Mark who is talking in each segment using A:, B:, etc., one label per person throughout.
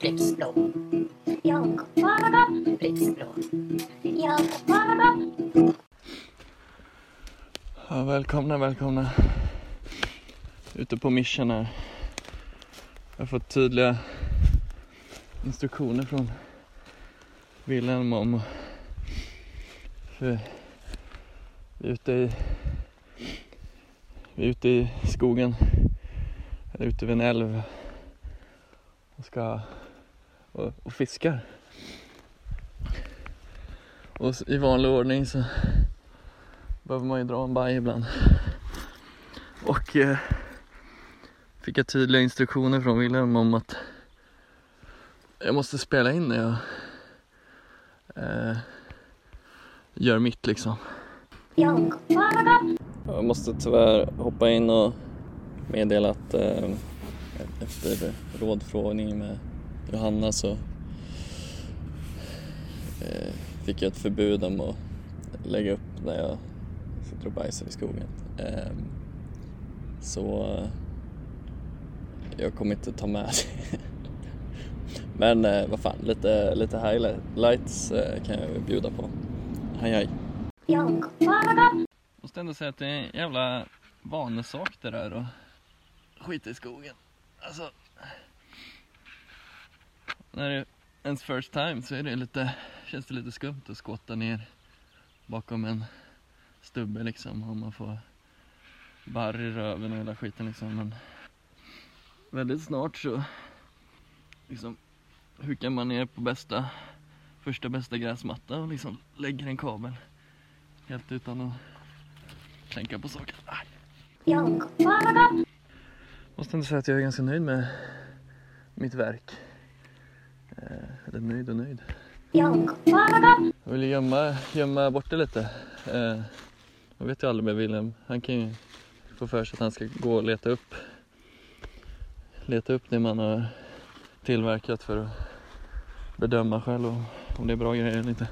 A: Pripps blå. Pripps blå.
B: Ja, välkomna, välkomna. Ute på mission här. Jag har fått tydliga instruktioner från Wilhelm om för vi är ute i vi är ute i skogen eller ute vid en älv ska och, och fiskar. Och i vanlig ordning så behöver man ju dra en baj ibland. Och eh, fick jag tydliga instruktioner från Wilhelm om att jag måste spela in när jag eh, gör mitt liksom.
A: Jag
B: Jag måste tyvärr hoppa in och meddela att eh, efter rådfrågning med Johanna så eh, fick jag ett förbud om att lägga upp när jag sitter och bajsar i skogen. Ehm, så jag kommer inte ta med det. Men eh, vad fan, lite, lite highlights eh, kan jag bjuda på. Hej hej!
A: Jag
B: Måste ändå säga att det är en jävla vanesak det där och skita i skogen. Alltså. När det är ens first time så är det lite, känns det lite skumt att skotta ner bakom en stubbe liksom om man får barr i röven och hela skiten liksom. Men väldigt snart så liksom hukar man ner på bästa, första bästa gräsmatta och liksom lägger en kabel. Helt utan att tänka på saken.
A: Jag
B: Måste ändå säga att jag är ganska nöjd med mitt verk. Eh, eller nöjd och nöjd.
A: Jag
B: vill gömma, gömma bort det lite. Eh, jag vet ju aldrig med Wilhelm. Han kan ju få för sig att han ska gå och leta upp leta upp det man har tillverkat för att bedöma själv om, om det är bra grejer eller inte.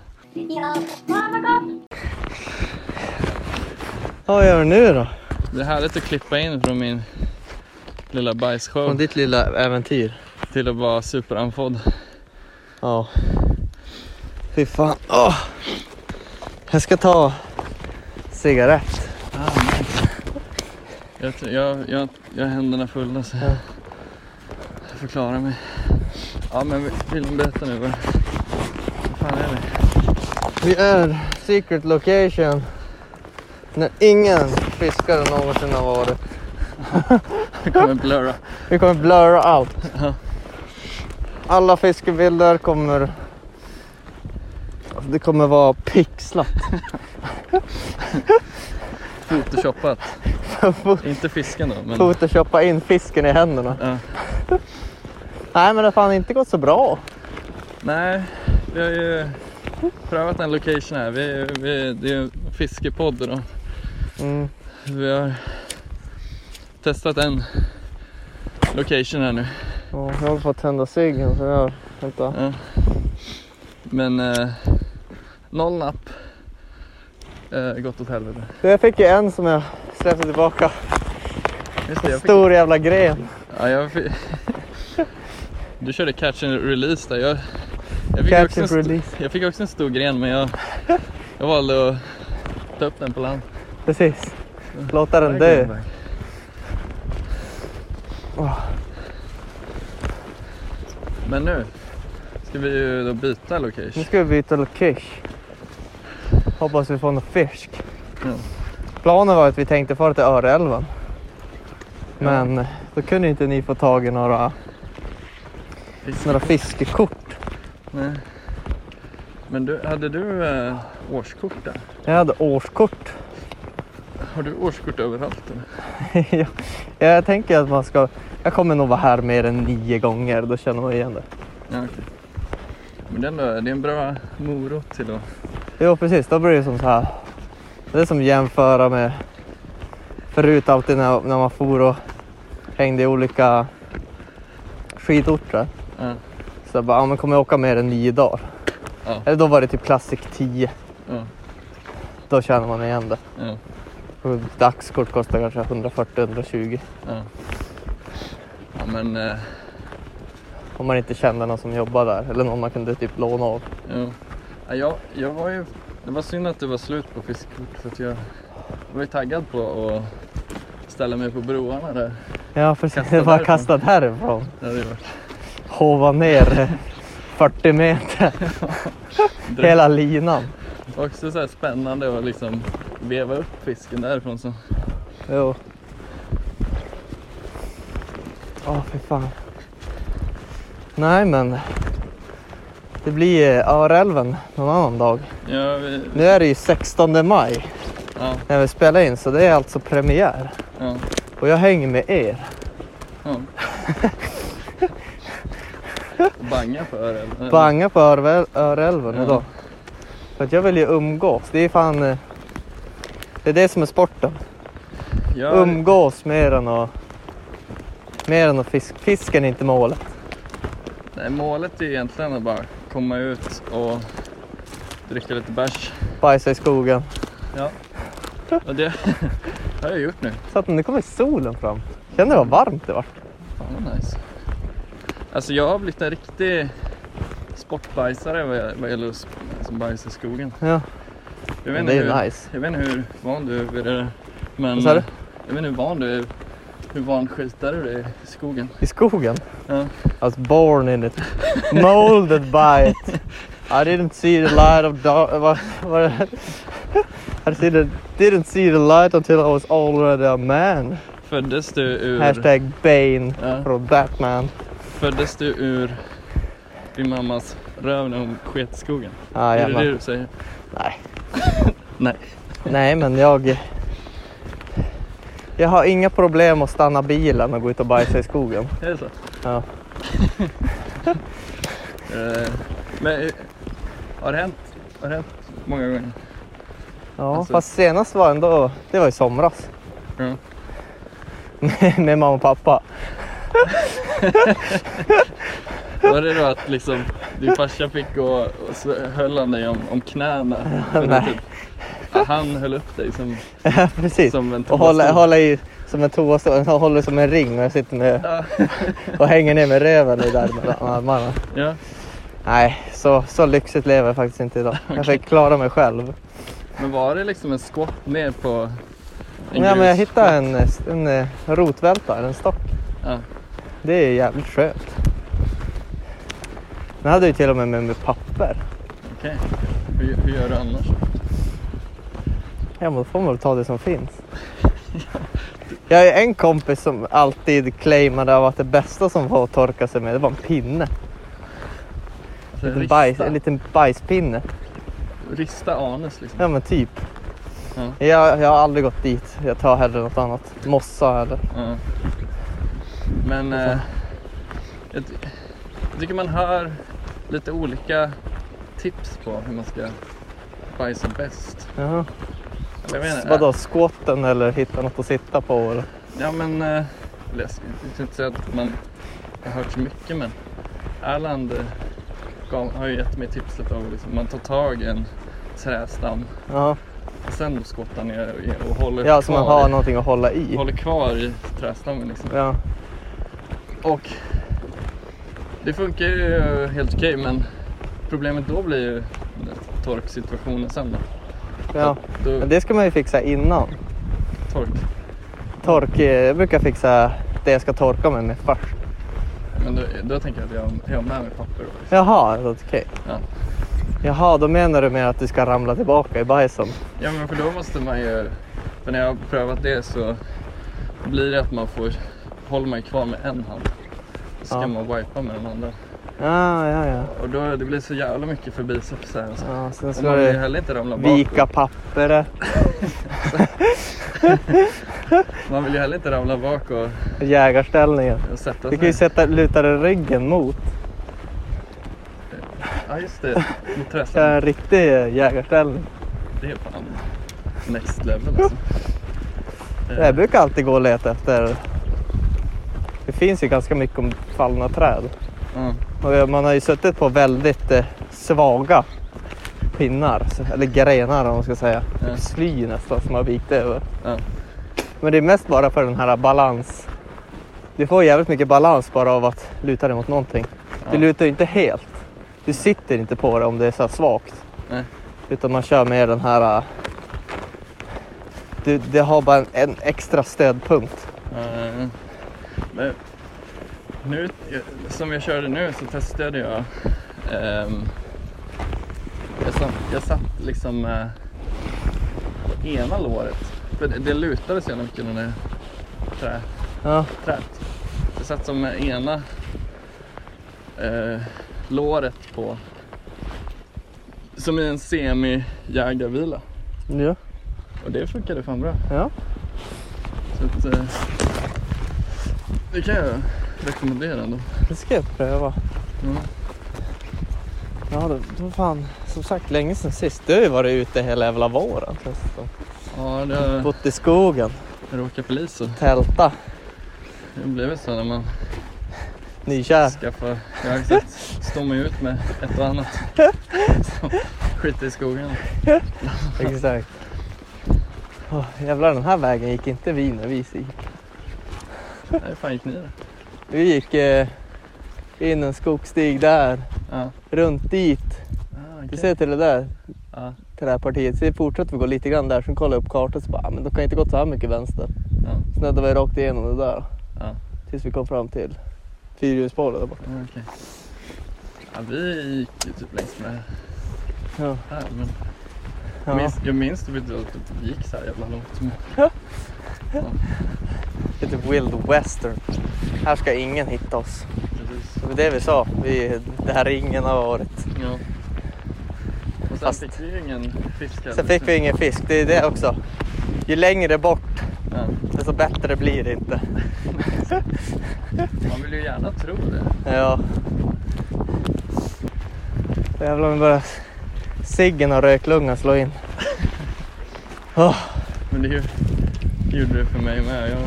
C: Vad gör du nu då?
B: Det är härligt att klippa in från min lilla bajsshow
C: Från ditt lilla äventyr.
B: till att vara superandfådd.
C: Ja. Fy fan. Åh. Jag ska ta cigarett.
B: Ah, nice. jag, jag, jag, jag har händerna fulla så
C: Ja.
B: jag får klara mig. Ja men vill du berätta nu vad, vad fan är det?
C: Vi är secret location. När ingen fiskare någonsin har varit.
B: Det kommer blurra.
C: Vi kommer blurra.
B: Ja.
C: Alla fiskebilder kommer... Det kommer vara pixlat.
B: Photoshoppat. Inte fisken då men
C: Photoshoppa in fisken i händerna.
B: ja.
C: Nej men det har fan inte gått så bra.
B: Nej, vi har ju prövat en location här. Vi, vi, det är ju en fiskepodd då.
C: Mm.
B: Vi har testat en location här nu.
C: Ja, jag håller på att tända ciggen så jag... Vänta.
B: Ja. Men eh, noll napp. Eh, gått åt helvete.
C: Jag fick ju en som jag släppte tillbaka.
B: Just det, jag fick,
C: Stor jävla gren.
B: ja, jag fick, du körde catch and release där. Jag, jag, fick
C: Catch
B: en
C: and release.
B: jag fick också en stor gren men jag, jag valde att ta upp den på land.
C: Precis. Låta den dö. Åh.
B: Men nu ska vi ju då byta
C: Nu
B: location.
C: ska vi byta location. Hoppas vi får någon fisk.
B: Ja.
C: Planen var att vi tänkte fara till Öreälven. Men då kunde inte ni få tag i några,
B: Fisk.
C: några fiskekort.
B: Nej. Men du, hade du eh, årskort där?
C: Jag hade årskort.
B: Har du årskort överallt eller?
C: jag, jag tänker att man ska... Jag kommer nog vara här mer än nio gånger. Då känner man igen det.
B: Ja, okej. Men det är, ändå, det är en bra morot till att...
C: Jo precis, då blir det som så här. Det är som jämföra med förut alltid när, när man for och hängde i olika skidorter.
B: Ja,
C: Så jag bara, ja, men kommer jag åka mer än nio dagar?
B: ja,
C: Eller då var det typ Classic 10.
B: ja,
C: Då känner man igen det. Dagskort kostar kanske 140-120.
B: ja. Ja men eh,
C: Om man inte kände någon som jobbade där eller någon man kunde typ låna av.
B: Ja. Ja, jag, jag var ju, det var synd att det var slut på fiskkort för att jag var ju taggad på att ställa mig på broarna där.
C: Ja precis,
B: Kasta
C: det var
B: därifrån.
C: kastat härifrån.
B: Det
C: Hova ner eh, 40 meter, hela linan.
B: Också så här spännande att liksom veva upp fisken därifrån. Så.
C: Jo. Åh fy fan. Nej men. Det blir Örälven någon annan dag.
B: Ja, vi,
C: Nu är det ju 16 maj
B: ja,
C: när vi spelar in så det är alltså premiär.
B: ja,
C: Och jag hänger med er.
B: ja. Banga på öronen.
C: Banga på Örälven
B: Ja.
C: idag. För att jag vill ju umgås. Det är fan... eh, Det är det som är sporten.
B: Ja,
C: Umgås mer än att... Mer än att fisk. Fisken är inte målet.
B: nej, målet är egentligen att bara komma ut och dricka lite bärs.
C: Bajsa i skogen.
B: Och det har jag gjort nu.
C: Så att nu kommer solen fram. Kände vad varmt det var.
B: Fan vad nice. Alltså jag har blivit en riktig sportbajsare vad vad gäller som bajsa i skogen.
C: Ja,
B: Jag vet
C: det är
B: hur,
C: nice.
B: Jag vet inte hur van du är vid det. Men
C: Vad sa du?
B: jag vet inte hur van du är. Hur van skitare du är i skogen.
C: I skogen.
B: Ja.
C: I was born in it. Molded by it. I didn't see the light of dark. I didn't see the light until I was already a man.
B: Föddes du ur...
C: Hashtag Bane
B: Ja.
C: från Batman.
B: Föddes du ur din mammas röv när hon sket i skogen?
C: Ah,
B: är det det du säger?
C: Nej.
B: Nej.
C: Nej, men jag... Jag har inga problem att stanna bilen och gå ut och bajsa i skogen.
B: Är det så?
C: Ja.
B: Eh, men har det hänt? Har det hänt många gånger?
C: Ja,
B: Alltså-
C: fast senast var ändå... Det var i somras.
B: Ja.
C: Med mamma och pappa.
B: Var det då att liksom din farsa fick och, och så höll han dig om, om knäna?
C: Nej.
B: typ, han höll upp dig som,
C: Ja, precis.
B: som en
C: Och hålla,
B: toastol.
C: hålla i som en toastol. Han håller som en ring och jag sitter med
B: Ja.
C: och hänger ner med röven i där mellan armarna.
B: ja.
C: Nej, så, så lyxigt lever jag faktiskt inte idag. Jag fick klara mig själv.
B: Men var det liksom en squat ner på en
C: Ja, men jag hittade en, en, rotvältare, en stock.
B: Ja.
C: Det är jävligt skönt. Den hade ju till och med med, med papper.
B: Okej. Hur, hur gör du annars?
C: Ja, men då får man väl ta det som finns. Jag har ju en kompis som alltid claimade av att det bästa som var att torka sig med, det var en pinne.
B: Alltså,
C: En, liten bajs, en liten bajspinne.
B: rista anus liksom.
C: Ja men typ.
B: Ja.
C: Jag, jag har aldrig gått dit. Jag tar hellre något annat. Mossa eller...
B: Ja. Men eh, jag, jag tycker man hör lite olika tips på hur man ska bajsa bäst.
C: Jaha.
B: Eller Jag
C: Vadå, squatten eller hitta något att sitta på? Eller?
B: Ja men, eh, jag ska jag ska inte säga att man har hört så mycket men Erland gav, har ju gett mig tipset av att liksom, man tar tag i en trästam
C: Ja,
B: och sen då skottar ner och, och håller
C: ja så man har
B: i,
C: någonting att hålla i.
B: håller kvar i trästammen liksom.
C: Ja,
B: Och det funkar ju helt okej men problemet då blir ju torksituationen sen då.
C: ja.
B: då
C: Men det ska man ju fixa innan.
B: tork.
C: Tork, eh, jag brukar fixa det jag ska torka mig med först.
B: Men då, då tänker jag att jag, har- jag har med mig papper då. Liksom.
C: Jaha, okej.
B: Ja.
C: Jaha, då menar du med att du ska ramla tillbaka i bajsen?
B: Ja men för då måste man ju, för när jag har prövat det så blir det att man får, håller man kvar med en hand. Så
C: Ja.
B: man wipa med den andra.
C: Ja, ja, ja.
B: Och då, det blir så jävla mycket för biceps här. Alltså.
C: ja sen
B: Och
C: ska
B: man vill heller inte ramla bakåt.
C: vika pappret,
B: Man vill ju heller inte ramla bak och,
C: jägarställningen.
B: och sätta
C: Du kan ju sätta, luta dig ryggen mot.
B: Ja just det, mot
C: Det är
B: trästammen.
C: en riktig jägarställning.
B: Det är fan next level alltså.
C: Jag brukar alltid gå och leta efter... Det finns ju ganska mycket om fallna träd. Och man har ju suttit på väldigt eh, svaga pinnar, eller grenar om man ska säga.
B: Ja.
C: Sly nästan som har vikt över.
B: Ja.
C: Men det är mest bara för den här balans. Du får jävligt mycket balans bara av att luta dig mot någonting. Du lutar ju inte helt. Du sitter inte på det om det är så svagt.
B: Nej.
C: Utan man kör med den här... äh, Du, det har bara en, en extra stödpunkt.
B: Eh, men nu, som jag körde nu så testade jag. ehm, jag, satt, jag satt liksom med på ena låret. För det, det lutade så jävla mycket den där trä,
C: Ja,
B: träet. Jag satt som med ena eh, låret på som i en semi-jägarvila.
C: ja,
B: Och det funkade fan bra.
C: ja.
B: Så att, eh, det kan jag rekommendera ändå.
C: Det ska jag pröva.
B: Mm.
C: Ja, det var fan som sagt länge sedan sist. Du har ju varit ute hela jävla våren.
B: Ja, det har
C: Bott i skogen,
B: råkat polis och
C: tälta,
B: det blir väl så när man
C: nykär.
B: skaffar, ja exakt, står man ut med ett och annat. Skit i skogen.
C: Exakt. Oh, jävlar, den här vägen gick inte vi när vi gick.
B: Nej, fan gick ni då?
C: Vi gick eh, in en skogsstig där,
B: Ja.
C: runt dit.
B: Ah,
C: Du
B: okej.
C: ser till det där,
B: Ja,
C: till det här partiet. Så fortsatte vi gå lite grann där, sen kollade jag upp kartan så bara, ah, men de kan inte gå så här mycket vänster.
B: ja,
C: Snuddade vi rakt igenom det där.
B: ja.
C: Tills vi kom fram till fyrhjulsspåret där borta.
B: ja okej. Ja, vi gick ju typ längs med
C: Ja.
B: här men jag
C: Ja.
B: minns, jag minns typ inte att det gick så här jävla långt.
C: Lite wild western. Här ska ingen hitta oss.
B: precis.
C: Det var det vi sa. Vi, det här ringen har varit.
B: Ja. Och sen
C: Fast-
B: fick vi ju ingen fisk heller.
C: Sen fick vi ingen fisk. Det är det också. Ju längre bort,
B: Ja.
C: desto bättre blir det inte.
B: Man vill ju gärna tro det.
C: Ja. Jävlar om bara ciggen och röklungan slå in. Åh,
B: Men det, är ju- gjorde det för mig med. Jag,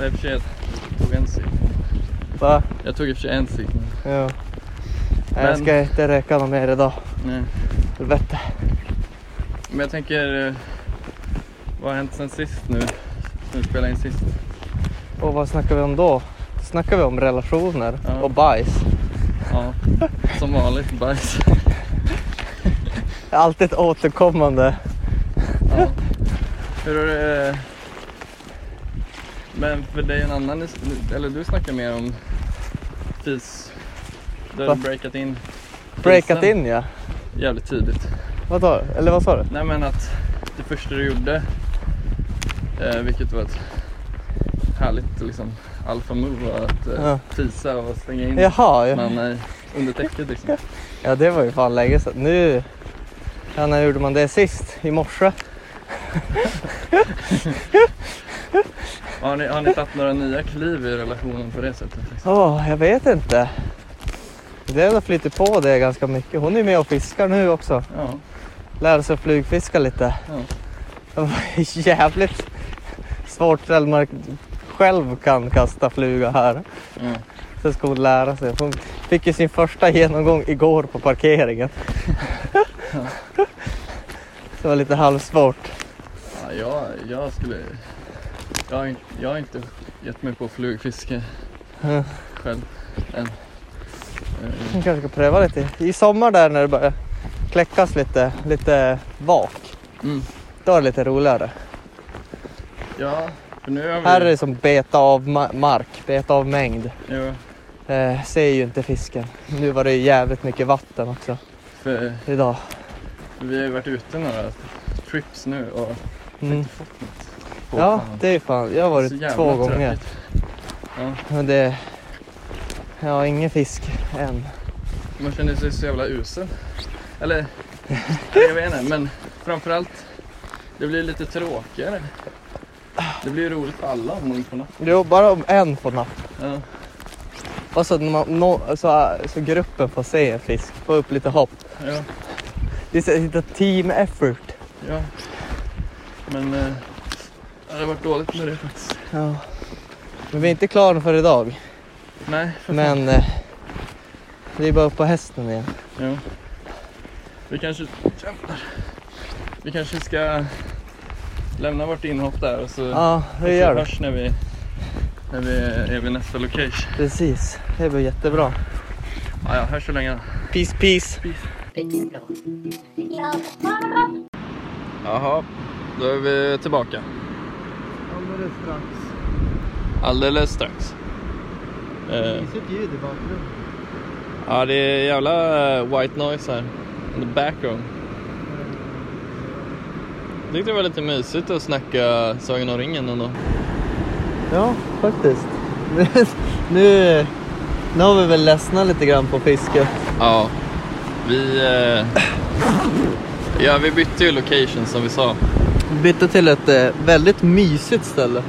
B: jag, i och för sig tog en cigg.
C: va?
B: Jag tog i och för sig en cigg. men-
C: Ja. Nej, Jag
B: Men-
C: ska inte röka något mer idag.
B: Nej.
C: Helvete.
B: Men jag tänker, eh, vad har hänt sen sist nu? Sen vi spelade in sist?
C: Och vad snackar vi om då? Då snackar vi om relationer
B: Ja.
C: och bajs.
B: Ja, som vanligt bajs.
C: Alltid ett återkommande.
B: Ja. Hur har det... Men för dig en annan, eller du snackar mer om fis. Du har breakat in
C: Breakat in ja.
B: jävligt tidigt.
C: Vad sa du? Eller vad sa du?
B: Nej men att det första du gjorde, eh, vilket var ett härligt liksom alfa move var att eh,
C: Ja.
B: fisa och slänga in
C: Jaha, ja.
B: man eh, under täcket liksom.
C: ja det var ju fan länge sedan. Nu, ja, när gjorde man det sist? I morse?
B: Har ni, har ni tagit några nya kliv i relationen på det sättet? Liksom?
C: Åh, jag vet inte. Det har flyttat på det ganska mycket. Hon är med och fiskar nu också.
B: Ja,
C: Lär sig flugfiska lite.
B: ja.
C: Det var jävligt svårt själv man själv kan kasta fluga här.
B: ja.
C: Så ska hon lära sig. Hon fick ju sin första genomgång igår på parkeringen. Så det var lite halvsvårt.
B: ja jag, jag skulle... Jag har, inte, jag har inte gett mig på flugfiske
C: Ja.
B: själv än.
C: Man kanske ska pröva lite. I sommar där när det börjar kläckas lite, lite vak.
B: Mm.
C: Då är det lite roligare.
B: Ja, för nu har vi...
C: Här är det som beta av ma- mark, beta av mängd.
B: Jo,
C: Eh, ser ju inte fisken. Nu var det ju jävligt mycket vatten också
B: för
C: idag.
B: vi har ju varit ute några trips nu och
C: Mm.
B: inte fått något. På
C: Ja,
B: fan.
C: det är fan. Jag har varit två gånger.
B: Ja,
C: Men det... Ja, ingen fisk än.
B: man känner sig så jävla usel. Eller, jag vet inte, men framförallt det blir lite tråkigare. Det blir ju roligt för alla om någon får napp.
C: Jo, bara om en får napp.
B: Ja,
C: Och så, när man, nå- så, så gruppen får se en fisk, få upp lite hopp.
B: ja,
C: Det är lite team effort.
B: ja. Men eh, det har varit dåligt med det faktiskt.
C: Ja. Men vi är inte klara för idag.
B: Nej, för.
C: Men eh, det är bara upp på hästen igen.
B: Ja. Vi kanske... Jävlar. Vi kanske ska lämna vårt inhopp där och så
C: Ja,
B: vi
C: vi gör det.
B: hörs när vi, när vi är vid nästa location.
C: Precis. Det blir jättebra.
B: Ja, ja, hörs så länge då.
C: Peace, peace.
A: Gott.
B: Jaha, då är vi tillbaka.
C: Alldeles strax.
B: Alldeles strax. Eh,
C: Mysigt ljud i bakgrunden.
B: ja, det är jävla eh, white noise här. In the background. Jag tyckte det var lite mysigt att snacka Sagan om ringen ändå.
C: Ja, faktiskt. nu, nu har vi väl ledsnat lite grann på fisket.
B: Ja, vi... Eh, ja, vi bytte ju location som vi sa.
C: Bytte till ett eh, väldigt mysigt ställe.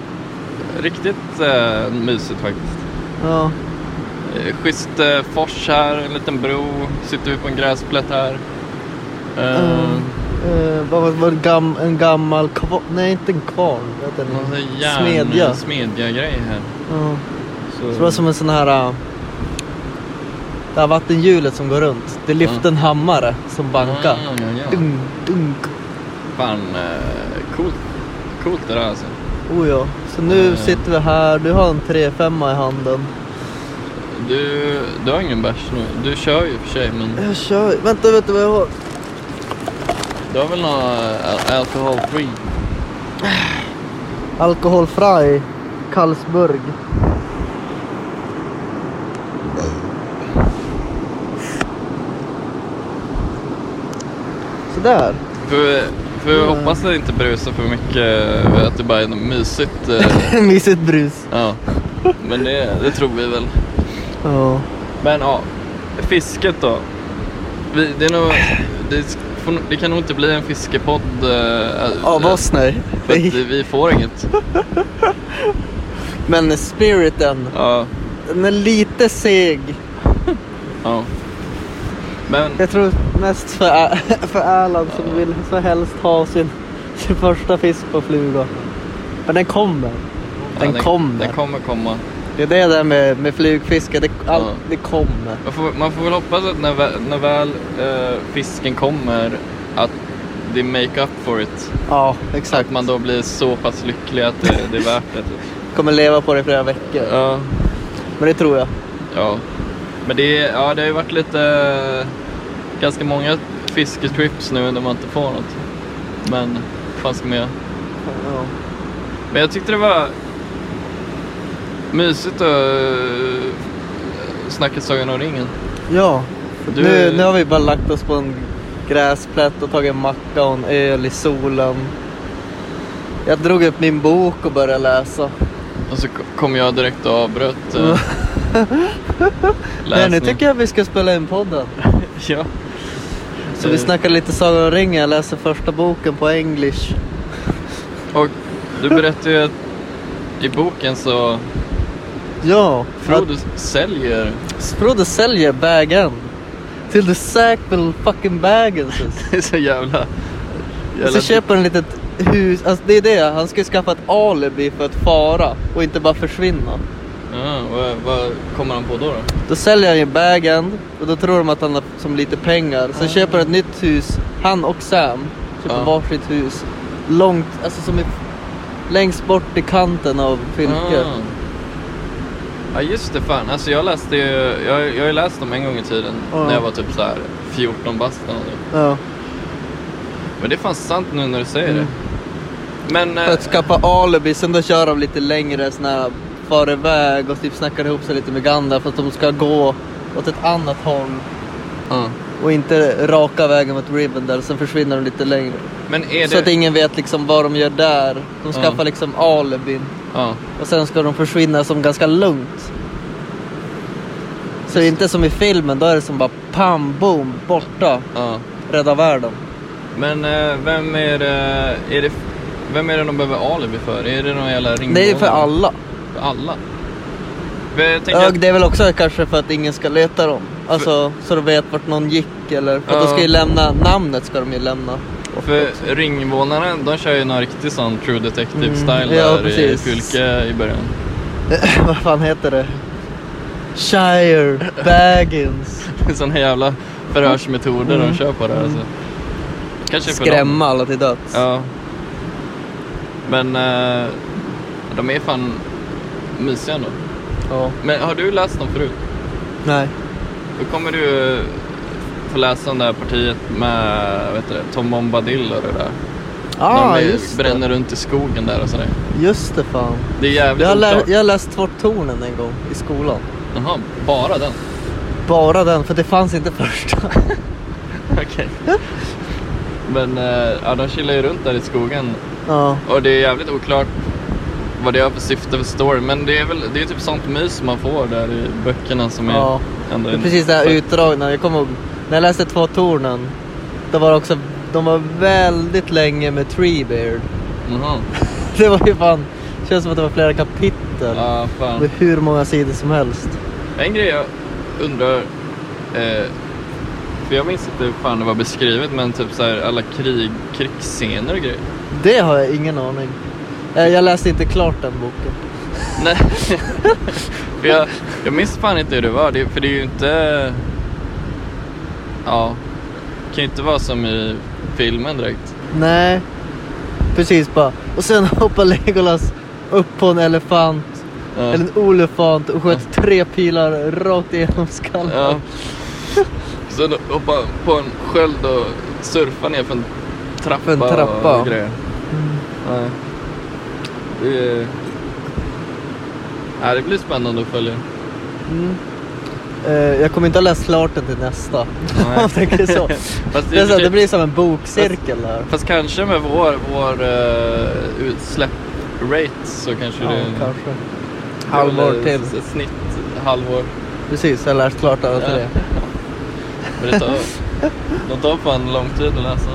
B: Riktigt eh, mysigt faktiskt.
C: Ja,
B: Eh, Schysst eh, fors här, en liten bro. Sitter vi på en gräsplätt här. Eh.
C: Eh, vad var var det? Gam, en gammal kvarn? Nej, inte en kvarn. Det?
B: här järn,
C: Smedja.
B: smedja-grej här.
C: Ja.
B: Så,
C: Så det var som en sån här... äh, Det här vattenhjulet som går runt. Det lyfte
B: Ja.
C: en hammare som bankar.
B: Ja, ja, ja.
C: Dunk, dunk.
B: Fan, eh, coolt. Coolt det där alltså.
C: Oh ja. Så nu
B: Eh.
C: sitter vi här. Du har en 3-5 i handen.
B: Du, du har ingen bärs nu. Du kör ju för sig, men
C: Jag kör. Vänta, vet du vad jag har?
B: du har väl någon uh, alcohol free?
C: Alkoholfri Karlsburg. Sådär.
B: För, för jag hoppas att det inte brusar för mycket, eh, att det bara är något mysigt. eh,
C: Mysigt brus.
B: ja. Men det, det tror vi väl.
C: Ja.
B: Men ja, fisket då. Vi, det, är nog, det, får- det kan nog inte bli en fiskepodd. eh,
C: Av oss nej.
B: För att vi får inget.
C: Men spiriten,
B: Ja,
C: den är lite seg.
B: ja. Men
C: Jag tror mest för, för Erland som vill så helst ha sin, sin första fisk på fluga. Men den kommer. Den
B: ja,
C: kommer.
B: Den kommer komma.
C: Det är det där med, med flugfiske, det, all,
B: Ja.
C: det kommer.
B: Man får, man får väl hoppas att när, väl- när väl eh, fisken kommer att det make up for it.
C: Ja, exakt.
B: att man då blir så pass lycklig att det, det är värt det.
C: Kommer leva på det i flera veckor.
B: Ja,
C: Men det tror jag.
B: ja. Men det, ja, det har ju varit lite, eh, ganska många fisketrips nu där man inte får något. Men fan ska man göra?
C: Ja.
B: Men jag tyckte det var mysigt att uh, snacka Sagan om ringen.
C: ja.
B: Du-
C: Nu, nu har vi bara lagt oss på en gräsplätt och tagit en macka och en öl i solen. Jag drog upp min bok och började läsa.
B: Och så kom jag direkt och avbröt uh,
C: Nej, nu tycker jag vi ska spela in podden.
B: Ja.
C: Så vi
B: Eh,
C: snackar lite Sagan om ringen. Jag läser första boken på english.
B: Och du berättade ju att i boken så
C: Ja,
B: Frodo säljer.
C: att Frodo säljer bagen till the Sackville fucking Bagginses.
B: Det är så jävla...
C: Och
B: jävla
C: så köper han ett litet hus. Alltså det är det, han ska ju skaffa ett alibi för att fara och inte bara försvinna.
B: Ja, vad, vad kommer han på då? då?
C: Då säljer han ju bagen och då tror de att han har som lite pengar. Sen köper han ett nytt hus, han och Sam köper
B: Ja.
C: varsitt hus. Långt, alltså som är längst bort i kanten av fylket.
B: Ah. Ja just det, fan. Alltså jag läste ju, jag, jag har ju läst dem en gång i tiden
C: Ja.
B: när jag var typ så här 14 bast eller. Men det är fan sant nu när du säger
C: Mm.
B: det. Men...
C: För
B: eh,
C: att skaffa alibi, sen då kör de lite längre såna far iväg och typ snackar ihop sig lite med Gandalf för att de ska gå åt ett annat håll
B: ja.
C: och inte raka vägen mot Rivendell, sen försvinner de lite längre.
B: Är
C: Så
B: det...
C: att ingen vet liksom vad de gör där. De skaffar
B: Ja.
C: liksom alibin
B: Ja.
C: och sen ska de försvinna som ganska lugnt. Så det är inte som i filmen, då är det som bara pam, boom, borta,
B: ja.
C: rädda världen.
B: Men eh, vem är det... Är det vem är det de behöver alibi för? Är det någon jävla ringmål?
C: Det är för alla.
B: För alla? För
C: Ja,
B: att,
C: det är väl också kanske för att ingen ska leta dem. Alltså så de vet vart någon gick eller för att de
B: Ja.
C: ska ju lämna, namnet ska de ju lämna.
B: för ringvånarna, de kör ju någon riktig sån true detective-style
C: Mm, ja,
B: där i
C: precis.
B: Fylke i början.
C: Vad fan heter det? Shire, Baggins.
B: Det är såna jävla förhörsmetoder
C: Mm.
B: de kör på där alltså. Kanske för
C: Skrämma alla till döds.
B: Ja. Men eh, de är fan mysiga ändå.
C: Ja.
B: Men har du läst dem förut?
C: Nej.
B: Då kommer du ju få läsa om det här partiet med vet du, det, Tom Bombadil och det där.
C: Ja,
B: De är-
C: just det.
B: bränner runt i skogen där och sådär.
C: Just det fan.
B: Det är jävligt
C: Jag har, lä-
B: oklart.
C: jag har läst Två tornen en gång i skolan.
B: Jaha, bara den?
C: Bara den, för det fanns inte första.
B: Okej. Men eh, ja, de chillar ju runt där i skogen
C: ja.
B: och det är jävligt oklart vad det har för syfte för story. Men det är väl det är typ sånt mys man får där i böckerna som är
C: ja.
B: ändå
C: Det är precis det här utdragna. Jag kommer ihåg, när jag läste Två tornen. Det var också, de var väldigt länge med Treebeard.
B: Jaha.
C: Det var ju fan, känns som att det var flera kapitel.
B: Ja, fan.
C: Med hur många sidor som helst.
B: En grej jag undrar, eh, för jag minns inte hur fan det var beskrivet, men typ så här alla krig, krigsscener och grejer.
C: Det har jag ingen aning. Eh, Jag läste inte klart den boken.
B: Nej, för jag, jag minns fan inte hur det var, det, för det är ju inte, ja, det kan ju inte vara som i filmen direkt.
C: Nej, precis bara. Och sen hoppar Legolas upp på en elefant,
B: Ja.
C: eller en olefant och sköt tre pilar rakt igenom skallen.
B: Ja. Sen hoppa på en sköld och surfa ner för en trappa,
C: För en trappa.
B: och grejer.
C: Mm.
B: Nej. Det, är... Nej, det blir spännande att följa.
C: Mm. Eh, jag kommer inte att läsa klart den till nästa. Om tänker så.
B: Fast,
C: Det, så det blir som en bokcirkel där.
B: fast kanske med vår, vår uh, utsläpp-rate så kanske
C: Ja,
B: det
C: kanske. Halvår till.
B: Ett snitt halvår.
C: Precis, jag har läst klart alla
B: Ja.
C: tre.
B: Men det tar, de tar fan lång tid att läsa.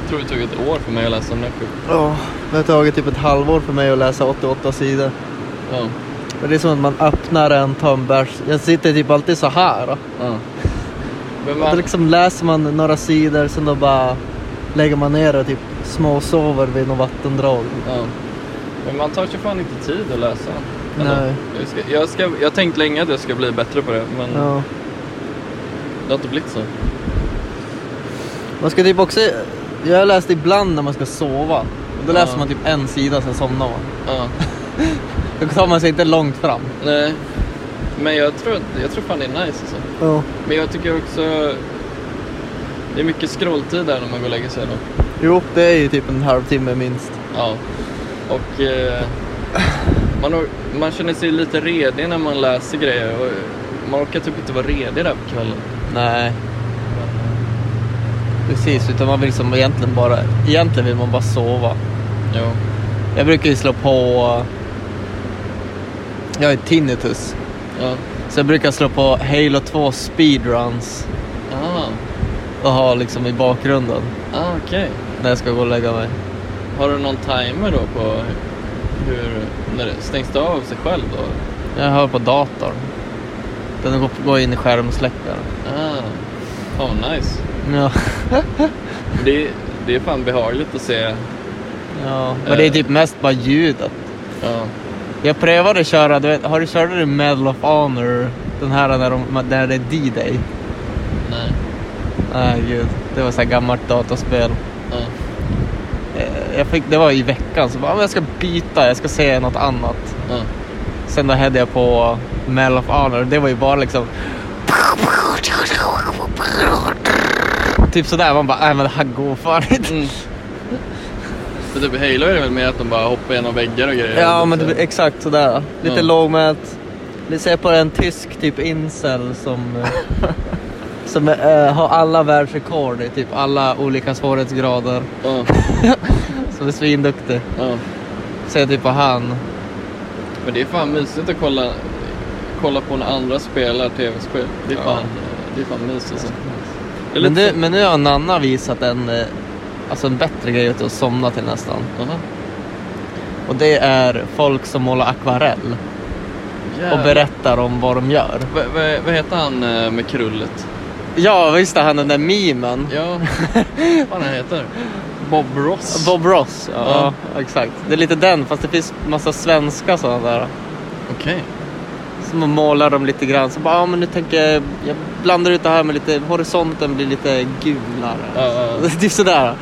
B: Jag tror det tog ett år för mig att läsa här sjukt.
C: Ja, det har tagit typ ett halvår för mig att läsa 88 sidor.
B: Ja.
C: Men det är som att man öppnar en, tar en bärs. Jag sitter typ alltid så här. Då.
B: ja. Men
C: Då
B: man,
C: liksom läser man några sidor, sen då bara lägger man ner och typ småsover vid något vattendrag.
B: ja. Men man tar sig fan inte tid att läsa. Eller?
C: Nej.
B: Jag, ska, jag, ska, jag har tänkt länge att jag ska bli bättre på det, men
C: Ja.
B: det har inte blivit så.
C: Man ska typ också, jag har läst ibland när man ska sova. Då läser
B: Ja.
C: man typ en sida, sen somnar man.
B: Ja.
C: Då tar man sig inte långt fram.
B: Nej. Men jag tror, jag tror fan det är nice alltså.
C: Ja.
B: Men jag tycker också det är mycket scrolltid där när man går och lägger sig då.
C: Jo, det är ju typ en halvtimme minst.
B: Ja. Och eh, man, or- man känner sig lite redig när man läser grejer. Och man orkar typ inte vara redig där på kvällen.
C: Nej. Precis, utan man vill liksom egentligen bara, egentligen vill man bara sova.
B: Jo.
C: Jag brukar ju slå på, jag har ju tinnitus.
B: Ja.
C: Så jag brukar slå på Halo 2 speedruns
B: Ah.
C: och ha liksom i bakgrunden
B: Ah, okej.
C: när jag ska gå och lägga mig.
B: Har du någon timer då på hur, när det stängs det av sig själv då?
C: Jag hör på datorn. Den går in i skärmsläckaren.
B: Ah. Oh, nice.
C: Ja.
B: Det, det är fan behagligt att se.
C: ja. Men det är typ mest bara ljudet.
B: Ja.
C: Jag prövade att köra, du vet, har du kört Medal of Honor? Den här när, de, när det är D-Day.
B: Nej.
C: Nej gud, det var så här gammalt dataspel.
B: Ja.
C: Eh, Jag fick, det var i veckan, så bara, "Ja, men jag ska byta, jag ska se något annat.
B: Ja.
C: Sen då hade jag på Medal of Honor, det var ju bara liksom... Typ sådär, man bara, nej men det här går fan inte.
B: Mm. För typ i Halo är det väl mer att de bara hoppar genom väggar och grejer?
C: Ja men det blir exakt sådär. Lite
B: Ja.
C: lågmält. Vi ser på en tysk typ incel som, som eh, har alla världsrekord i typ alla olika svårighetsgrader.
B: Ja.
C: Som är svinduktig.
B: ja.
C: Ser typ på han.
B: Men det är fan mysigt att kolla, kolla på när andra spelar tv-spel. Det är
C: Ja.
B: fan, det är fan mysigt alltså.
C: Men,
B: så-
C: men nu har Nanna visat en, eh, alltså en bättre grej att somna till nästan.
B: Aha.
C: Och det är folk som målar akvarell och
B: Jävlar.
C: berättar om vad de gör.
B: Va- Vad heter han eh, med krullet?
C: Ja visst är han den där memen.
B: Ja, vad han heter? Bob Ross?
C: Bob Ross, ja,
B: Ja.
C: exakt. Det är lite den fast det finns massa svenska sådana där.
B: Okej.
C: Så man målar dem lite grann. Så bara, ja men nu tänker jag, jag blandar ut det här med lite, horisonten blir lite gulare.
B: Ja, ja, ja.
C: Typ sådär.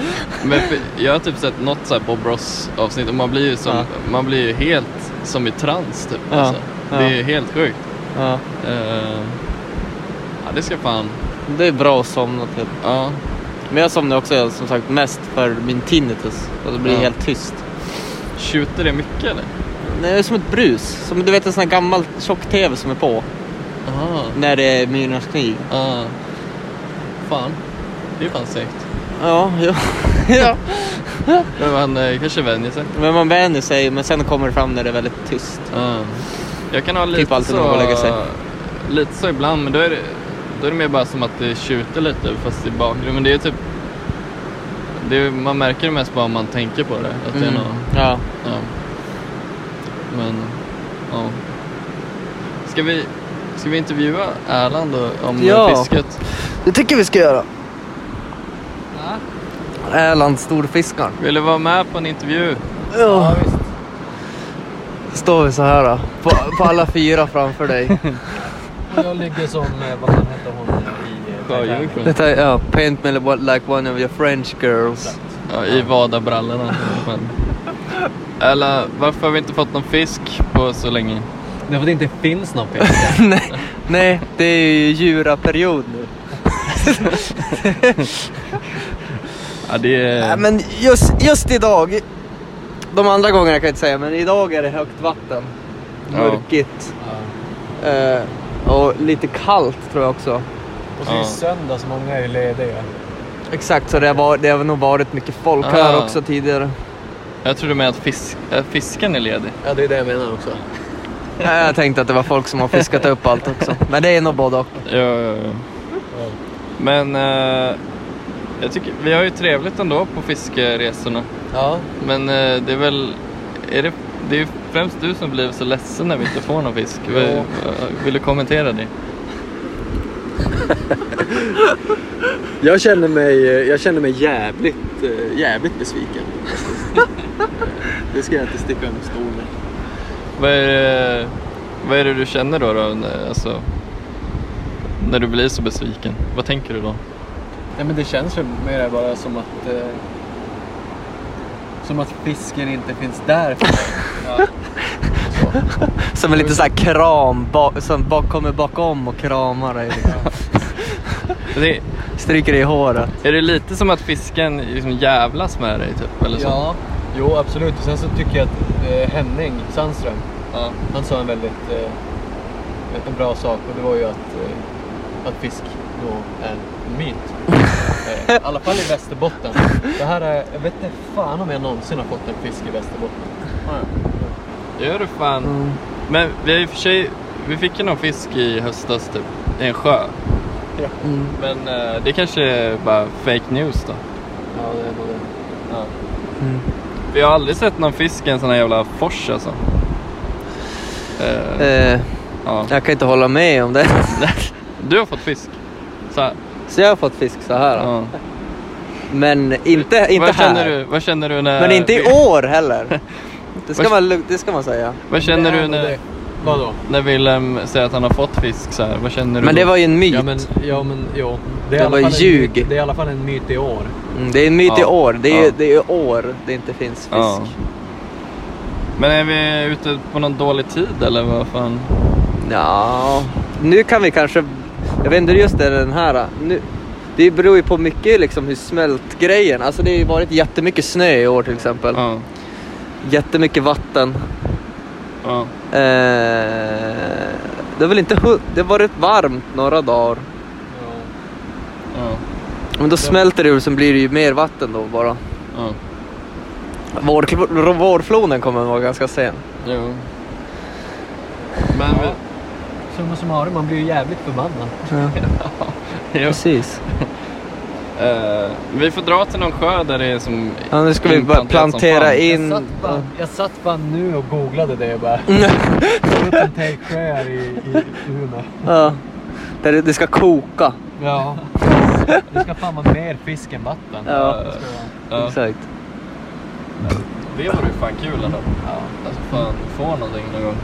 B: Men jag har typ sett något så här Bob Ross avsnitt och man blir ju, som,
C: Ja.
B: man blir ju helt som i trans typ.
C: Ja,
B: Alltså.
C: ja.
B: Det är helt sjukt.
C: Ja.
B: Eh, det ska fan...
C: Det är bra att somna till.
B: Ja.
C: Men jag somnar också som sagt mest för min tinnitus. Och det blir
B: Ja.
C: helt tyst.
B: Tjuter det mycket eller?
C: Det är som ett brus. Som du vet en sån här gammal tjock-tv som är på.
B: Jaha.
C: När det är Myrornas krig.
B: Ja. Fan. Det är fan segt.
C: Ja, ja. ja.
B: Men man eh, kanske vänjer sig.
C: Men man vänjer sig, men sen kommer det fram när det är väldigt tyst.
B: Ja. Jag kan ha lite
C: Typ alltid
B: så...
C: när man går och lägger sig.
B: Lite så ibland, men då är det, då är det mer bara som att det tjuter lite fast i bakgrunden. Men det är typ... Det är, man märker det mest bara om man tänker på det. Att det är
C: Mm.
B: något,
C: Ja.
B: ja. Men, ja. Ska vi, ska vi intervjua Erland då, om
C: Ja.
B: fisket?
C: Det tycker vi ska göra. Erland storfiskaren.
B: Vill du vara med på en intervju?
C: Ja, visst. Står vi så här då, på, på alla fyra framför dig.
D: Jag ligger som, eh, vad fan hette hon eh, i eh, Titanic?
B: Sjöjungfrun.
C: Detta är, ja, paint me like one of your French girls.
B: Ja, i Vadabrallorna. Men. Eller varför har vi inte fått någon fisk på så länge?
D: Det är för att det inte finns någon fisk.
C: nej, nej, det är ju djuraperiod nu.
B: Ja, det är...
C: Nej, men just, just idag, de andra gångerna kan jag inte säga, men idag är det högt vatten. Mörkigt.
D: Ja.
C: Eh, och lite kallt tror jag också.
D: Och så är det
B: Ja.
D: söndag så många är ju lediga.
C: Exakt, så det har, det har nog varit mycket folk här också tidigare.
B: Jag trodde med att fisk, äh, fisken är ledig.
D: Ja, det är det jag menar också.
C: Ja, jag tänkte att det var folk som har fiskat upp allt också. Men det är nog både och.
B: Ja, ja, ja. Men eh, jag tycker, vi har ju trevligt ändå på fiskeresorna.
D: Ja,
B: Men eh, det är väl, är det, det är främst du som blir så ledsen när vi inte får någon fisk. Vill, vill du kommentera det?
D: jag känner mig, jag känner mig jävligt, eh, jävligt besviken. det ska jag inte sticka under stol med.
B: Vad är, det, vad är det du känner då? då när- alltså, när du blir så besviken? Vad tänker du då?
D: Nej men det känns ju mer bara som att eh, som att fisken inte finns där för mig.
C: Som en liten sån här kram, ba, som ba, kommer bakom och kramar dig.
B: Det,
C: Stryker dig i håret.
B: är det lite som att fisken liksom jävlas med dig typ? Eller så?
D: Ja, jo absolut. Och sen så tycker jag att eh, Henning Sandström,
B: Ja.
D: han sa en väldigt eh, en bra sak och det var ju att, eh, att fisk då är en myt. Eh, I alla fall i Västerbotten. Det här är, jag vet inte fan om jag någonsin har fått en fisk i Västerbotten.
B: Det gör du fan.
C: Mm.
B: Men vi har i och för sig, vi fick ju någon fisk i höstas typ, i en sjö.
C: Mm.
B: Men eh, det kanske är bara fake news då.
D: Ja, det är nog det.
B: Ja.
C: Mm.
B: Vi har aldrig sett någon fisk i en sån här jävla fors alltså. Eh,
C: Eh,
B: ja.
C: jag kan inte hålla med om det.
B: Du har fått fisk? Så här.
C: Så jag har fått fisk så här.
B: Ja.
C: Men inte, inte
B: vad
C: här.
B: Känner du, vad känner du när...
C: Men inte i år heller. Det ska, man, det ska man säga.
B: Vad känner du när,
D: det. Vadå?
B: när Willem säger att han har fått fisk så här? Vad känner du
C: Men
B: då?
C: det var ju en myt.
D: Ja men, ja, men jo. Det, är
C: Det
D: i alla
C: var
D: fall en
C: ljug.
D: myt- Det är i alla fall en myt i år.
C: Mm, det är en myt i
B: Ja.
C: år. Det är,
B: Ja.
C: det är år det inte finns fisk.
B: Ja. Men är vi ute på någon dålig tid eller vad fan?
C: Ja, nu kan vi kanske... Jag vet inte just det, den här. Nu, det beror ju på mycket liksom hur smält grejen. Alltså det har ju varit jättemycket snö i år till exempel.
B: Ja.
C: Jättemycket vatten.
B: Ja.
C: Eh, det har väl inte Det har varit varmt några dagar.
B: ja.
C: Men då smälter det ju sen blir det ju mer vatten då bara.
B: ja.
C: Vår, vårfloden kommer vara ganska sen.
B: Jo. Men vi...
D: Summa summarum, man blir ju jävligt förbannad.
B: Jo.
C: Precis.
B: Eh, vi får dra till någon sjö där det är som
C: Ja, nu ska vi bara plantera in...
D: Jag satt, fan, jag satt fan nu och googlade det bara...
C: Mm.
D: Vattentäktsjöar i, i Umeå.
C: Ja. Där det, det ska koka.
D: Ja. Det ska fan vara mer fisk än vatten.
C: Ja.
D: Ska.
B: Ja.
C: Exakt.
B: Det vore ju fan kul ändå.
D: Ja.
B: Alltså fan, få någonting någon gång.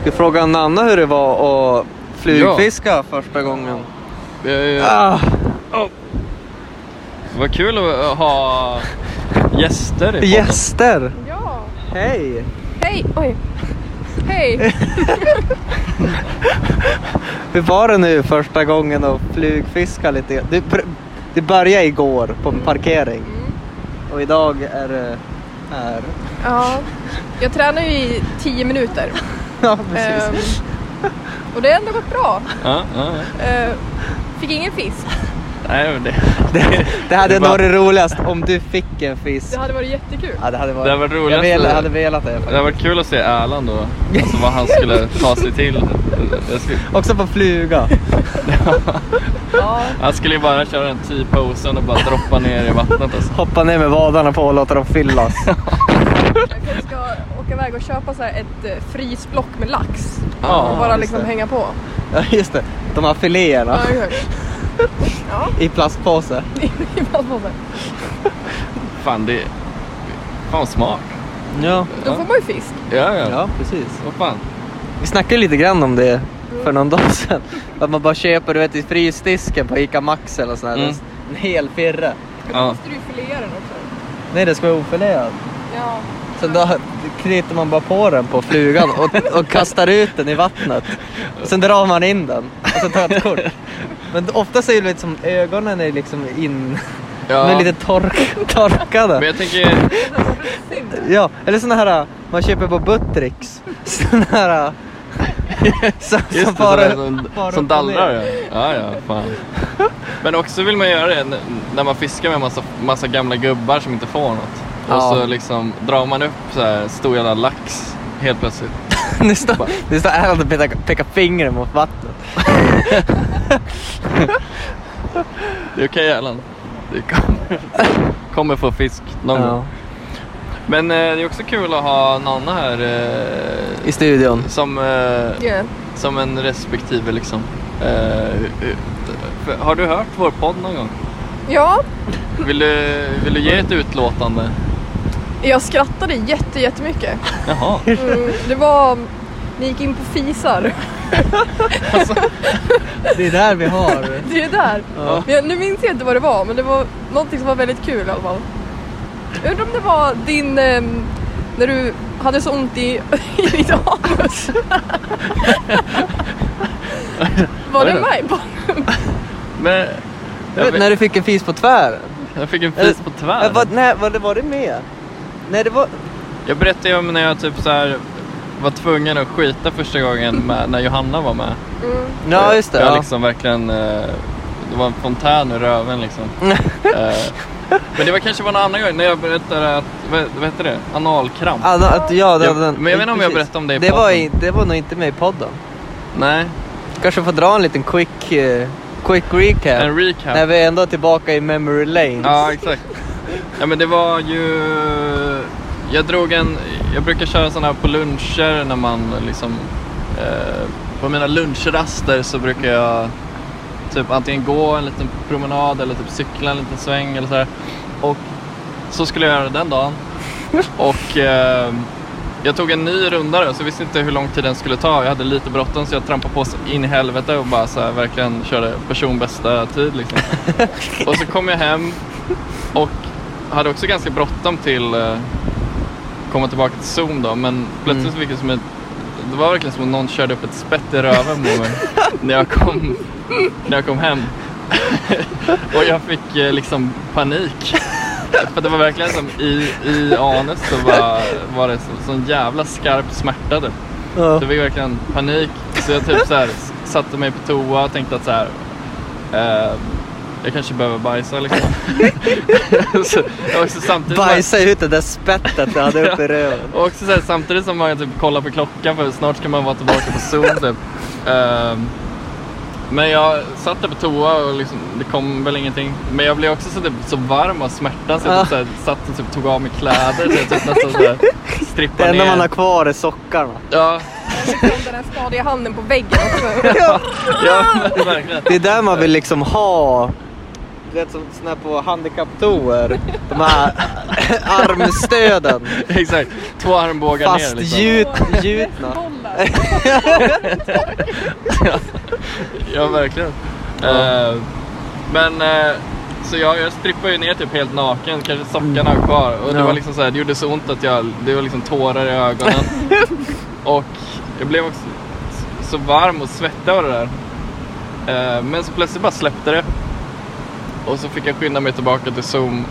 C: Ska vi fråga Nanna hur det var att flugfiska första gången?
B: Vi har ju...
C: Ah,
B: Vad kul att ha gäster i
C: gäster!
A: Ja.
C: Hej!
A: Hej! Oj.
E: Hej!
C: Hur var det nu första gången att flugfiska lite? Det, br- det började igår på en parkering
E: Mm.
C: och idag är det här.
E: Ja, jag tränar ju i 10 minuter.
C: Ja, precis.
E: Ehm, och det har ändå gått bra.
B: Ja, ja, ja.
E: Ehm, fick ingen fisk.
B: Nej, men det,
C: Det, det hade
B: Det var-
C: varit roligast om du fick en fisk.
E: Det hade varit jättekul.
C: Ja, det hade varit,
B: Det hade varit
C: jag
B: roligast
C: vel,
B: att-
C: hade velat det.
B: det har varit kul att se Erland då. Alltså vad han skulle ta sig till. Jag skulle,
C: Också på fluga.
E: Ja,
B: han skulle ju bara köra en T-posen och bara droppa ner i vattnet alltså.
C: Hoppa ner med vadarna på och låta dem fyllas.
E: jag kanske ska åka iväg och köpa så här ett eh, frysblock med lax.
B: Ja,
E: och bara liksom
C: det.
E: hänga på.
C: Ja, just det. De här filéerna
E: Ja. Ja,
C: i plastpåse.
E: i plastpåse.
B: Fan det... Fan smart.
C: Ja.
E: Då får man ju fisk.
B: Ja, ja.
C: ja, precis.
B: Vad fan.
C: Vi snackade lite grann om det för någon dag sedan. Att man bara köper du vet, i frysdisken på Ica Maxi eller sådär.
B: Mm.
C: En hel firre.
E: Då
B: Ja.
E: måste du ju filea den också.
C: Nej, det ska vara ofilerad.
E: Ja.
C: Så då knyter man bara på den på flugan och, och kastar ut den i vattnet. Och sen drar man in den och så tar ett kort. Men ofta är det lite som ögonen är liksom in... De
B: Ja.
C: är lite tork, torkade.
B: Men jag tänker...
C: Ja, eller såna här man köper på Buttricks. Såna här... Som,
B: Just
C: som
B: det, som, som
C: och
B: dallrar ja. Ja, ja, fan. Men också vill man göra det när man fiskar med massa, massa gamla gubbar som inte får något. Och
C: Ja.
B: så liksom drar man upp så här stor jävla lax helt plötsligt.
C: Nu står Erland och pekar, pekar fingret mot vattnet.
B: Det är okej Erland. Du kommer, kommer få fisk någon
C: Ja.
B: gång. Men eh, det är också kul att ha Nanna här eh,
C: I studion.
B: som, eh,
E: Yeah.
B: som en respektive liksom. Eh, har du hört vår podd någon gång?
E: Ja,
B: Vill du, vill du ge ett utlåtande?
E: jag skrattade jätte, jättemycket.
B: Jaha.
E: Mm, det var... Ni gick in på fisar.
C: Det är där vi har.
E: Det är där.
C: Ja.
E: Jag, nu minns jag inte vad det var, men det var någonting som var väldigt kul i alla fall. Jag undrar om det var din... ehm, när du hade så ont i, i ditt anus. var det på?
B: Men
C: vet, när du fick en fis på tvären.
B: jag fick en fis på
C: Äh,
B: tvären.
C: vad, nej, vad, var det med? Nej, det var...
B: Jag berättade ju om när jag typ så här var tvungen att skita första gången med, när Johanna var med.
E: Mm.
C: Ja, just det.
B: Jag
C: Ja.
B: liksom verkligen, eh, det var en fontän i röven liksom. Eh, Men det var kanske var en annan gång när jag berättade att, vad, vad heter det? Analkramp.
C: Ah, att, ja, det,
B: Jag-
C: den,
B: men jag vet inte om jag berättade om det i
C: det var,
B: podden.
C: i, det var nog inte med i podden.
B: Nej,
C: Kanske får dra en liten quick, eh, quick recap.
B: en recap.
C: När vi ändå är tillbaka i memory lane.
B: Ja, exakt. Ja men det var ju... Jag drog en... Jag brukar köra sådana här på luncher när man liksom... Eh, på mina lunchraster så brukar jag typ antingen gå en liten promenad eller typ cykla en liten sväng eller sådär. Och så skulle jag göra den dagen. Och eh, jag tog en ny runda då, så jag visste inte hur lång tid den skulle ta. Jag hade lite bråttom så jag trampade på in i helvete och bara så här, verkligen körde personbästa tid liksom. Och så kom jag hem och hade också ganska bråttom till eh, komma tillbaka till Zoom då. Men plötsligt
C: Mm.
B: fick jag som ett, det var verkligen som om någon körde upp ett spett i röven på mig när jag kom, när jag kom hem. och jag fick eh, liksom panik. För det var verkligen som i, i anus så var, var det så, sån jävla skarp smärta typ. Så jag fick verkligen panik. Så jag typ så här, satte mig på toa och tänkte att så här, eh, jag kanske behöver bajsa liksom. så, också samtidigt bara-
C: Bajsa ut det där spettet du hade uppe i röven.
B: och också så här, samtidigt som man typ kollar på klockan för snart ska man vara tillbaka på Zoom typ. Ehm, men jag satt där på toa och liksom, det kom väl ingenting. Men jag blev också så, typ, så varm av smärtan så jag
C: Ja.
B: typ, så här, satt och typ, tog av mig kläder så jag typ nästan så här,
C: Det
B: strippade
C: enda
B: ner.
C: man har kvar är sockarna.
B: Ja,
E: den här stadiga handen på väggen också.
C: Ja.
B: ja men verkligen.
C: Det är där man vill liksom ha, du vet som såna på handikapptoer, de här armstöden.
B: Exakt, två armbågar
C: Fast
B: ner liksom.
C: gjut, gjutna.
E: Bollar.
B: Ja, verkligen. Eh, men eh, så jag, jag strippade ju ner typ helt naken, kanske sockarna var kvar. Och det
C: Ja.
B: var liksom så här, det gjorde så ont att jag, det var liksom tårar i ögonen. och jag blev också så varm och svettig av det där. Eh, men så plötsligt bara släppte det. Och så fick jag skynda mig tillbaka till Zoom.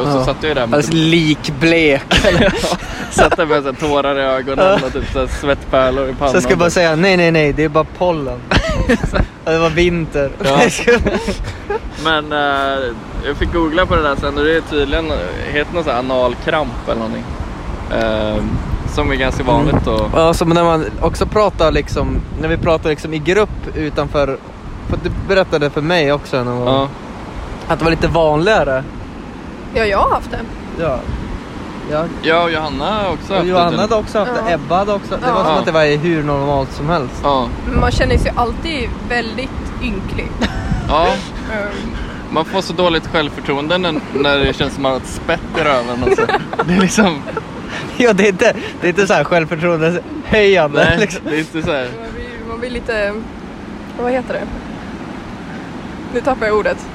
B: Och så
C: Ja.
B: satt jag där med
C: Alldeles likblek.
B: Satt där med så här tårar i ögonen och typ så här svettpärlor i pannan.
C: Så jag ska bara säga nej, nej, nej, det är bara pollen. Det var vinter.
B: Ja. Men eh, jag fick googla på det där sen och det är tydligen, heter något så här analkramp eller någonting. Eh, som är ganska vanligt då.
C: Ja, som när man också pratar liksom, när vi pratar liksom i grupp utanför, för du berättade för mig också någon gång,
B: Ja.
C: Att det var lite vanligare.
E: Ja, jag har haft det.
C: Ja. Ja,
B: Jag och Johanna har också
C: och
B: haft
C: Johanna
B: det.
C: hade också haft det,
E: Ja.
C: Ebba hade också, det var
E: Ja.
C: som att det var hur normalt som helst.
B: Ja.
E: Men man känner sig alltid väldigt ynklig.
B: ja,
E: Ehm,
B: man får så dåligt självförtroende när, när det känns som man har ett spett i röven. Alltså. Det är liksom,
C: Ja, det är inte, det är inte så här självförtroendehöjande.
B: nej,
C: Liksom.
B: det är inte så här.
E: man, blir, man blir lite... Vad heter det? Nu tappar jag ordet.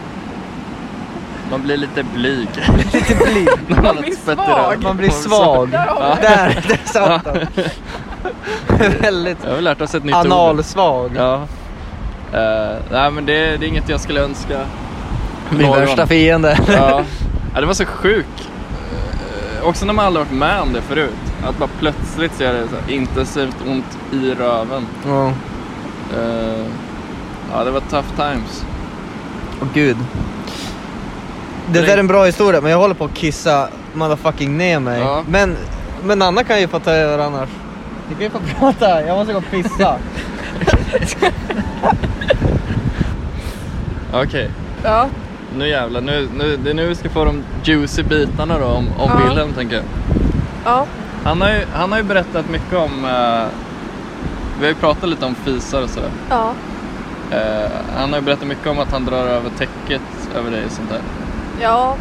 B: Man blir lite blyg.
C: Lite blyg.
B: man har
E: blir svag.
C: Man blir svag.
E: Där.
C: Där, där satt den. Väldigt
B: Jag har lärt oss ett nytt ord.
C: analsvag.
B: Ja. Eh, nej men det, det är inget jag skulle önska
C: Min
B: någon.
C: värsta fiende.
B: Ja. ja, det var så sjukt. Eh, också när man aldrig varit med om det förut. Att bara plötsligt så är det så här intensivt ont i röven.
C: Ja.
B: Eh, ja, det var tough times.
C: Åh gud. Det där är en bra historia, men jag håller på att kissa motherfucking ner mig.
B: Ja.
C: Men, men Anna kan ju få ta över annars. Ni kan ju få prata, jag måste gå och pissa.
B: Okej,
E: Ja,
B: nu jävlar. Nu, nu, det är nu vi ska få de juicy bitarna då om, om
E: Ja.
B: Wilhelm tänker jag.
E: ja,
B: Han har ju, han har ju berättat mycket om, eh, vi har ju pratat lite om fisar och sådär.
E: ja.
B: Eh, han har ju berättat mycket om att han drar över täcket över dig och sånt där.
E: Ja,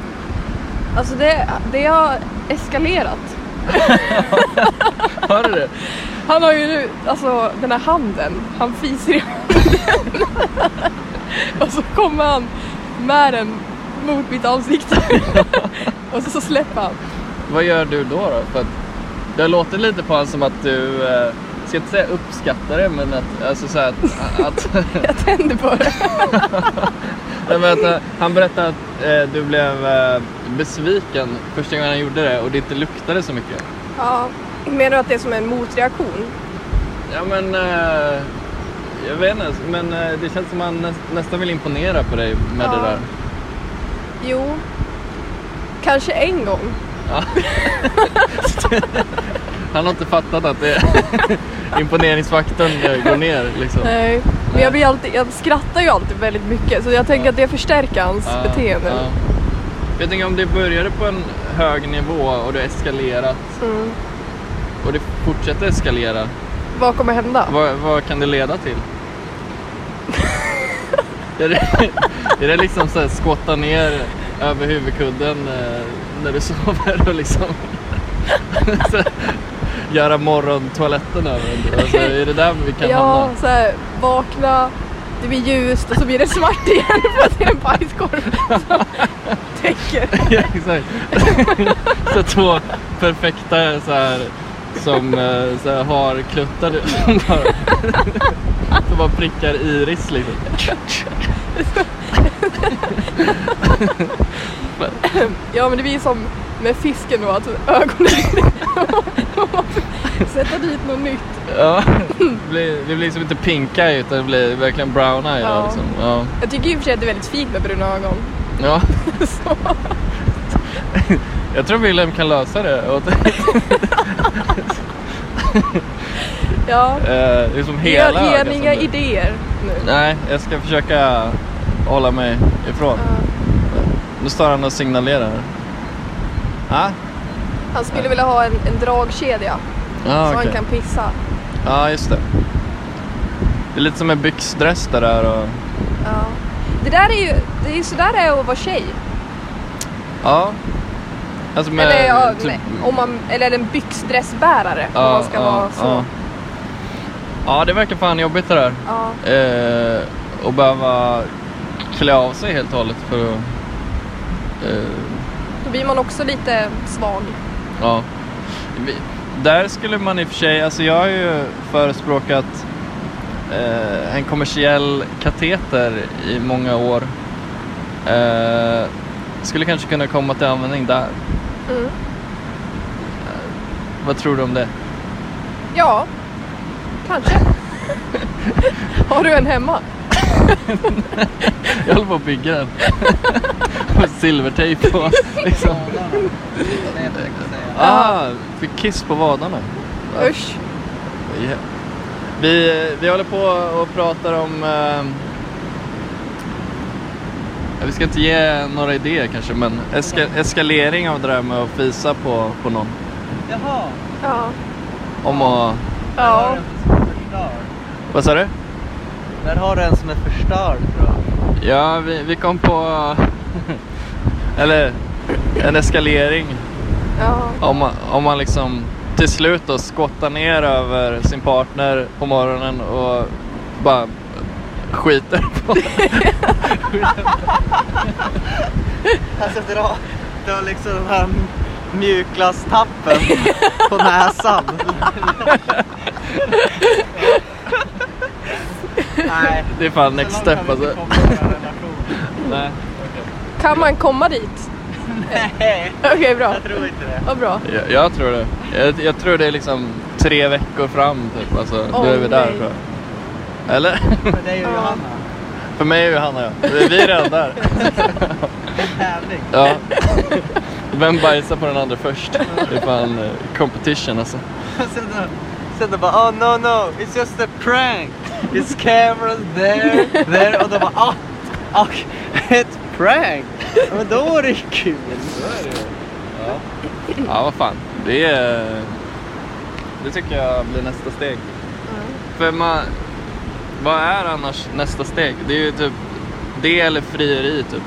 E: alltså det, det har eskalerat.
B: Har du det?
E: Han har ju nu, alltså den här handen, han fiser i handen. och så kommer han med den mot mitt ansikte. och så, så släpper han.
B: Vad gör du då? då? För att det låtit lite på honom som att du, eh, ska inte säga uppskattar det, men att, alltså så här, att, att,
E: Jag tänder på det.
B: Nej, men att eh, han berättade att eh, du blev eh, besviken första gången han gjorde det och det inte luktade så mycket.
E: Ja, menar du att det är som en motreaktion?
B: Ja men, eh, jag vet inte, men eh, det känns som att han nä, nästan vill imponera på dig med
E: Ja.
B: det där.
E: Jo, kanske en gång.
B: Ja. Han har inte fattat att det imponeringsfaktorn eh, går ner liksom.
E: Nej, men jag, blir alltid, jag skrattar ju alltid väldigt mycket så jag tänker
B: Ja.
E: att det förstärker hans
B: Ja,
E: beteende.
B: ja. Jag tänker om det började på en hög nivå och det eskalerat
E: Mm.
B: och det fortsätter eskalera.
E: Vad kommer hända?
B: Vad, vad kan det leda till? är, det, är det liksom så här skotta ner över huvudkudden eh, när du sover och liksom göra morgontoaletten över? Alltså, är det där vi kan
E: ja,
B: hamna?
E: så här, vakna, det blir ljust och så blir det svart igen för att det är en bajskorv som täcker.
B: ja, exakt. så två perfekta så här, som eh, så här, har kluttar som bara, som bara prickar iris liksom.
E: Ja men det blir som med fisken då, att ögonen Sätta dit något nytt.
B: Ja, det blir, det blir liksom inte pinka utan det blir verkligen brown eye
E: Ja.
B: då, liksom. ja.
E: Jag tycker och för sig att det är väldigt fint med bruna ögon.
B: ja.
E: Så,
B: Jag tror Wilhelm kan lösa det.
E: ja.
B: Eh, liksom hela ögat
E: han
B: som
E: inga idéer nu.
B: Nej, jag ska försöka hålla mig ifrån.
E: Ja.
B: Nu står han och signalerar. Ja,
E: Han skulle vilja ha en, en dragkedja
B: ah,
E: så
B: okej.
E: han kan pissa.
B: Ja, just det. Det är lite som en byxdress det där och...
E: Ja. Det där är ju, det är ju sådär det är att vara tjej.
B: Ja. Alltså med...
E: eller, ja,
B: typ-
E: om man, eller en byxdressbärare om
B: ja,
E: man ska
B: ja,
E: vara så.
B: Ja. ja, det verkar fan jobbigt det där.
E: Ja.
B: Eh, och behöva klä av sig helt och hållet för att... Eh,
E: Då blir man också lite svag.
B: ja. Där skulle man i och för sig, alltså jag har ju förespråkat eh, en kommersiell kateter i många år. Eh, skulle kanske kunna komma till användning där.
E: Mm.
B: Vad tror du om det?
E: Ja, kanske. Har du en hemma?
B: Jag håller på att bygga den. Med silvertejp på. Liksom. Ah, fick kiss på vadarna.
E: Usch.
B: Ja. Vi, vi håller på och pratar om... Eh, vi ska inte ge några idéer kanske, men eska, eskalering av det där med att fisa på, på någon.
C: Jaha.
E: Ja.
B: Om att...
E: Ja.
B: Vad sa du?
C: Där har du en som är förstörd tror jag.
B: Ja, vi, vi kom på... eller en eskalering.
E: Ja.
B: Om man, om man liksom till slut då skottar ner över sin partner på morgonen och bara skiter på
C: Alltså du har liksom den här mjukglasstappen på näsan. Nej.
B: Det är fan next step alltså. Nej.
E: Kan man komma dit?
C: Nej,
E: Okej, bra.
C: jag tror inte det.
E: Vad bra.
B: Jag, jag tror det. Jag, jag tror det är liksom tre veckor fram typ. Alltså,
E: Åh,
B: då är vi där
E: nej.
B: tror jag. Eller?
C: För dig och
E: Ja.
C: Johanna.
B: För mig och Johanna ja. Vi vi är redan där.
C: Tävling.
B: Ja. Vem bajsar på den andra först? Det är fan eh, competition alltså.
C: Sen då, sen då bara oh no no, it's just a prank. It's cameras there, there och då bara ah, ett prank. Ja, Men då är det kul.
B: Ja, vad fan. Det är... Det tycker jag blir nästa steg. För man... Vad är annars nästa steg? Det är ju typ det eller frieri typ.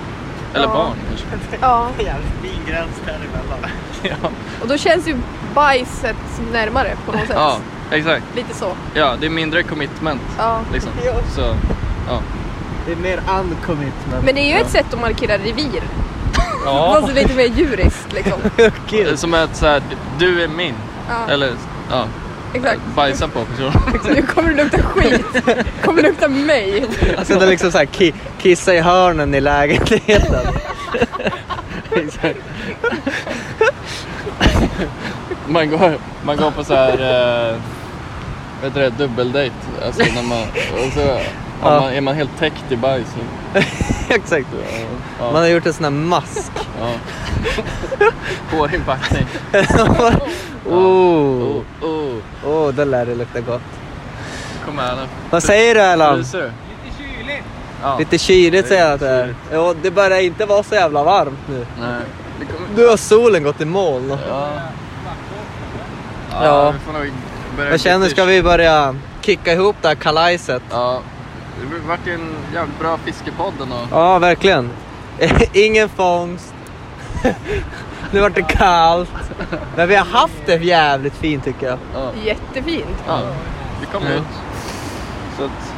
B: Eller
E: Ja.
B: barn kanske.
E: Ja.
C: Jävligt fin gräns däremellan.
B: Ja.
E: Och då känns ju bajset närmare på något sätt.
B: ja, exakt.
E: Lite så.
B: Ja, det är mindre commitment.
E: Ja.
B: Liksom.
C: Ja.
B: Så, ja.
C: Det är mer uncommitment.
E: Men det är ju ett sätt att markera revir.
B: ja.
E: Fast lite mer djuriskt liksom.
C: Kul.
B: Som att så här, du är min.
E: Ja,
B: Eller, ja.
E: exakt.
B: Bajsa på personen.
E: Nu kommer det lukta skit. kommer lukta mig.
C: Ska du liksom så här ki- kissa i hörnen i lägenheten?
B: Exakt. man, går, man går på så här, eh, vet du det, dubbeldejt. Alltså när man, och så
C: Ja.
B: man, är man helt täckt i bajs.
C: Exakt.
B: Ja, ja,
C: Man har gjort en sån här mask.
B: ja. Hårinpackning.
C: oh,
B: Oh, oh.
C: oh, det lär det lukta gott.
B: Kom här nu.
C: Vad säger du Erland?
B: Du? Ja.
C: Lite kyligt säger jag att det är. Jo, det börjar inte vara så jävla varmt nu.
B: Nej.
C: Nu har solen gått i moln.
B: Ja.
C: Ja.
B: Ja, vi får nog börja
C: Jag känner, ska vi börja kicka ihop det här kalajset?
B: Ja. Det vart ju en jävligt bra fiskepodd ändå.
C: Ja, verkligen. Ingen fångst. nu vart det kallt. Men vi har haft det jävligt fint tycker jag.
B: Ja.
E: Jättefint.
B: Ja, vi kom
C: Mm.
B: ut. Så att,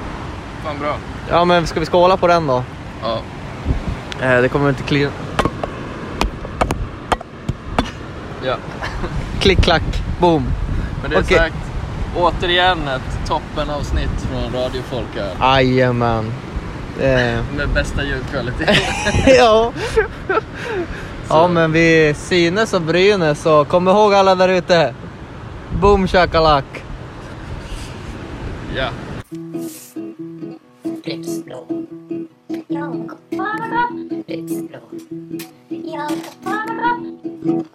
B: fan bra.
C: Ja, men ska vi skåla på den då?
B: Ja.
C: Eh, det kommer inte kli...
B: ja.
C: Klick, klack, boom.
B: Men det är
C: Okej.
B: sagt, återigen ett toppenavsnitt från Radio Folka.
C: Jajamän. Eh,
B: Med bästa ljudkvalitet.
C: ja. ja, men vi synes och Brynäs så kom ihåg alla där ute. Boom shakalak.
B: ja.